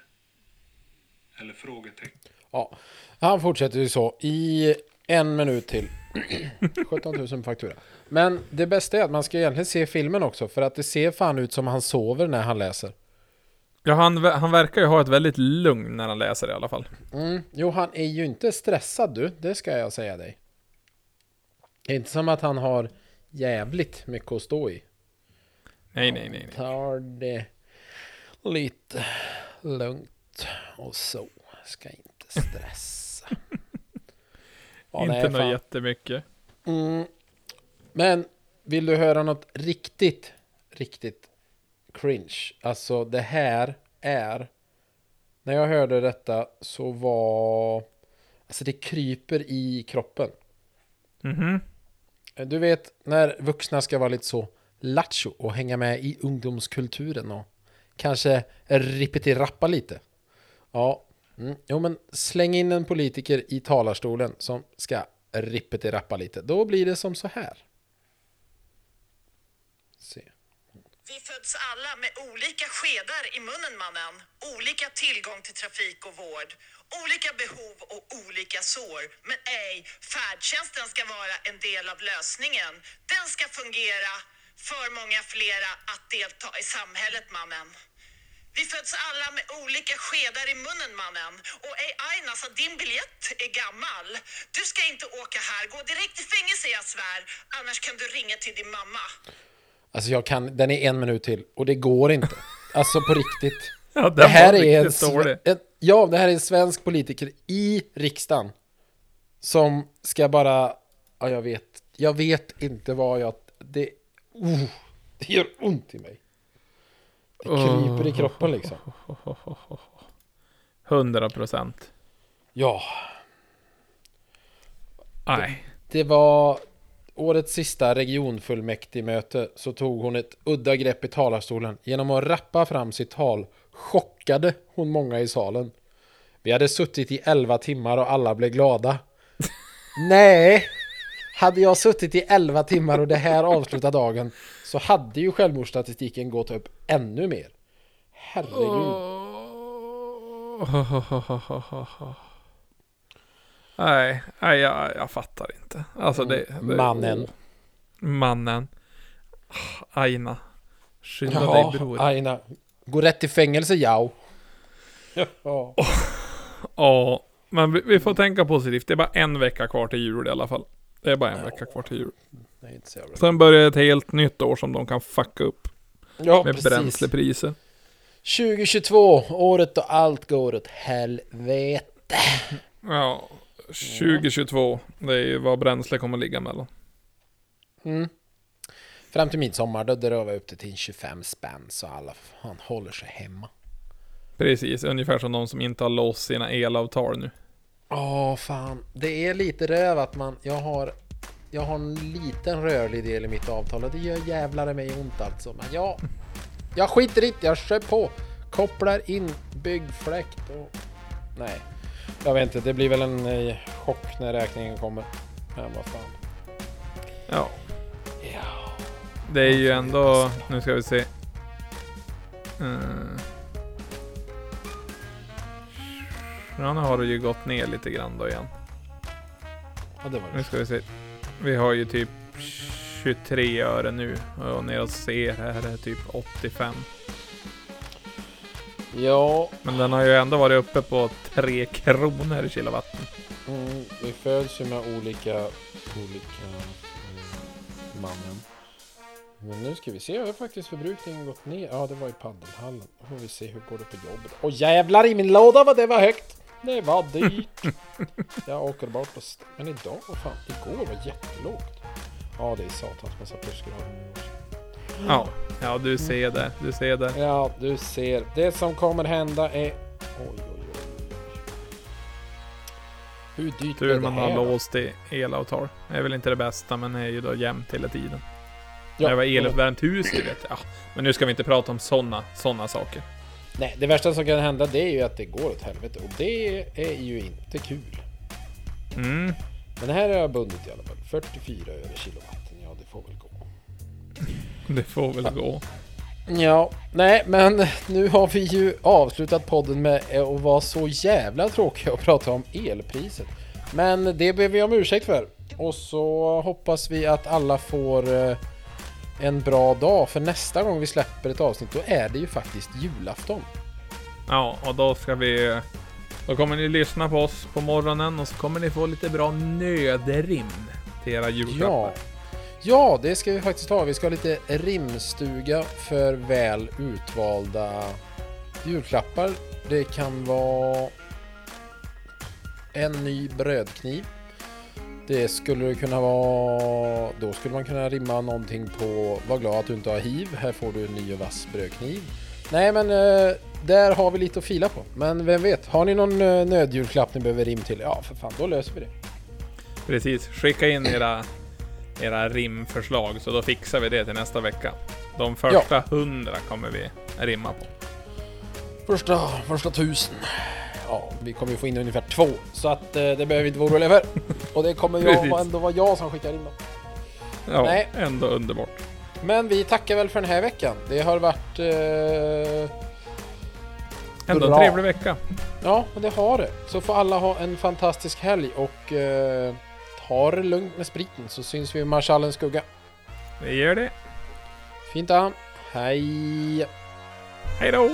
eller frågetecken. Ja, han fortsätter ju så i en minut till. <clears throat> 17 000 faktura. Men det bästa är att man ska egentligen se filmen också. För att det ser fan ut som han sover när han läser. Ja, han, han verkar ju ha ett väldigt lugn när han läser i alla fall. Mm. Jo, han är ju inte stressad du. Det ska jag säga dig. Det är inte som att han har jävligt mycket att stå i. Nej, nej, nej. nej. Tar det lite lugnt och så. Ska inte stressa. Ja, Inte något jättemycket. Mm. Men vill du höra något riktigt, riktigt cringe? Alltså det här är... När jag hörde detta så var... Alltså det kryper i kroppen. Mhm. Du vet när vuxna ska vara lite så lattjo och hänga med i ungdomskulturen och kanske rippeti-rappa lite. Ja, mm. jo men släng in en politiker i talarstolen som ska rippeti-rappa lite. Då blir det som så här. Se. Vi föds alla med olika skedar i munnen mannen. Olika tillgång till trafik och vård. Olika behov och olika sår. Men ej, färdtjänsten ska vara en del av lösningen. Den ska fungera för många flera att delta i samhället mannen. Vi föds alla med olika skedar i munnen mannen. Och ej Aina, så din biljett är gammal. Du ska inte åka här. Gå direkt i fängelse jag svär. Annars kan du ringa till din mamma. Alltså jag kan, den är en minut till och det går inte. <laughs> Alltså på riktigt. Ja, Det här är en, en, ja, det här är en svensk politiker i riksdagen. Som ska bara, ja jag vet, jag vet inte vad jag, det, oh, det gör ont i mig. Det kryper i kroppen liksom. 100 procent. Ja, Nej. det var årets sista regionfullmäktigmöte så tog hon ett udda grepp i talarstolen. Genom att rappa fram sitt tal chockade hon många i salen. Vi hade suttit i 11 timmar och alla blev glada. <laughs> Nej! Hade jag suttit i 11 timmar och det här avslutar dagen så hade ju självmordsstatistiken gått upp ännu mer. Herregud. Nej, nej jag, jag fattar inte. Alltså det, det Mannen. Mannen. Aina. Skynda Ja, dig bror. Aina. Gå rätt i fängelse, ja. Ja. Ja, Men vi, vi får tänka positivt. Det är bara en vecka kvar till jul i alla fall. Det är bara en vecka kvar till jul. Det är inte så jävla Sen börjar ett helt nytt år som de kan fucka upp Ja, med precis. bränslepriser. 2022, året då allt går åt helvete. Ja, 2022. Det är ju vad bränsle kommer ligga mellan. Mm. Fram till midsommar då drar vi upp det till 25 spänn så alla fan håller sig hemma. Precis, ungefär som de som inte har låst sina elavtal nu. Åh fan, det är lite röv att man, jag har jag har en liten rörlig del i mitt avtal och det gör jävlar mig ont alltså. Men jag, jag skiter i det, jag kör på. Kopplar in byggfläkt och... Nej, jag vet inte, det blir väl en eh, chock när räkningen kommer. Men vad fan. Ja, Ja. det är ju Ja, ändå... Nu ska vi se. Uh. Ja, nu har det ju gått ner lite grann då igen. ja, det var Nu det. ska vi se. Vi har ju typ 23 öre nu och ner och ser här är typ 85. Ja, Men den har ju ändå varit uppe på 3 kronor i kilowatten. mm, vi föds ju med olika, olika mm, mannen. Men nu ska vi se, har faktiskt förbrukningen gått ner? Ja, det var i paddelhallen. Då får vi se hur går det på jobbet. Åh jävlar i min låda vad det var högt! Det var dyrt! Jag åker bort st- Men idag, vad fan? Igår var jättelågt. Ja, det är satans massa plusgrader. Ja, ja du ser det. Du ser det. Ja, du ser. Det som kommer hända är... Oj, oj, oj. Hur dyrt Tur man det har låst i elavtal. Det är väl inte det bästa men är ju då jämnt hela tiden. Ja, det var eluppvärmt hus du vet. Ja, men nu ska vi inte prata om sådana såna saker. Nej, det värsta som kan hända det är ju att det går åt helvete och det är ju inte kul. Mm, Men här har jag bundit i alla fall. 44 öre kilowatten. Ja, det får väl gå. det får väl gå. Ja, nej, men nu har vi ju avslutat podden med att vara så jävla tråkiga och prata om elpriset. Men det ber vi om ursäkt för. Och så hoppas vi att alla får eh, en bra dag. För nästa gång vi släpper ett avsnitt, då är det ju faktiskt julafton. Ja, och då ska vi... Då kommer ni lyssna på oss på morgonen och så kommer ni få lite bra nödrim till era Ja. julklappar. ja, det ska vi faktiskt ha. Vi ska ha lite rimstuga för väl utvalda julklappar. Det kan vara en ny brödkniv. Det skulle det kunna vara... Då skulle man kunna rimma någonting på Var glad att du inte har hiv. Här får du en ny och vass brödkniv. Nej men eh, där har vi lite att fila på. Men vem vet, har ni någon eh, nödjulklapp ni behöver rim till? Ja för fan, då löser vi det. Precis, skicka in era, era rimförslag så då fixar vi det till nästa vecka. De första hundra kommer vi rimma på. Första, första tusen. Ja, vi kommer ju få in ungefär två. Så att eh, det behöver vi inte vara oroliga för. Och det kommer <laughs> Precis. ändå vara jag som skickar in dem. Ja, Nej. ändå underbart. Men vi tackar väl för den här veckan. Det har varit... Eh, Ändå en Bra. trevlig vecka. ja, men det har det. Så får alla ha en fantastisk helg och eh, ta det lugnt med spriten så syns vi i Marschallens skugga. Vi gör det. Fint an. Hej! Hej då!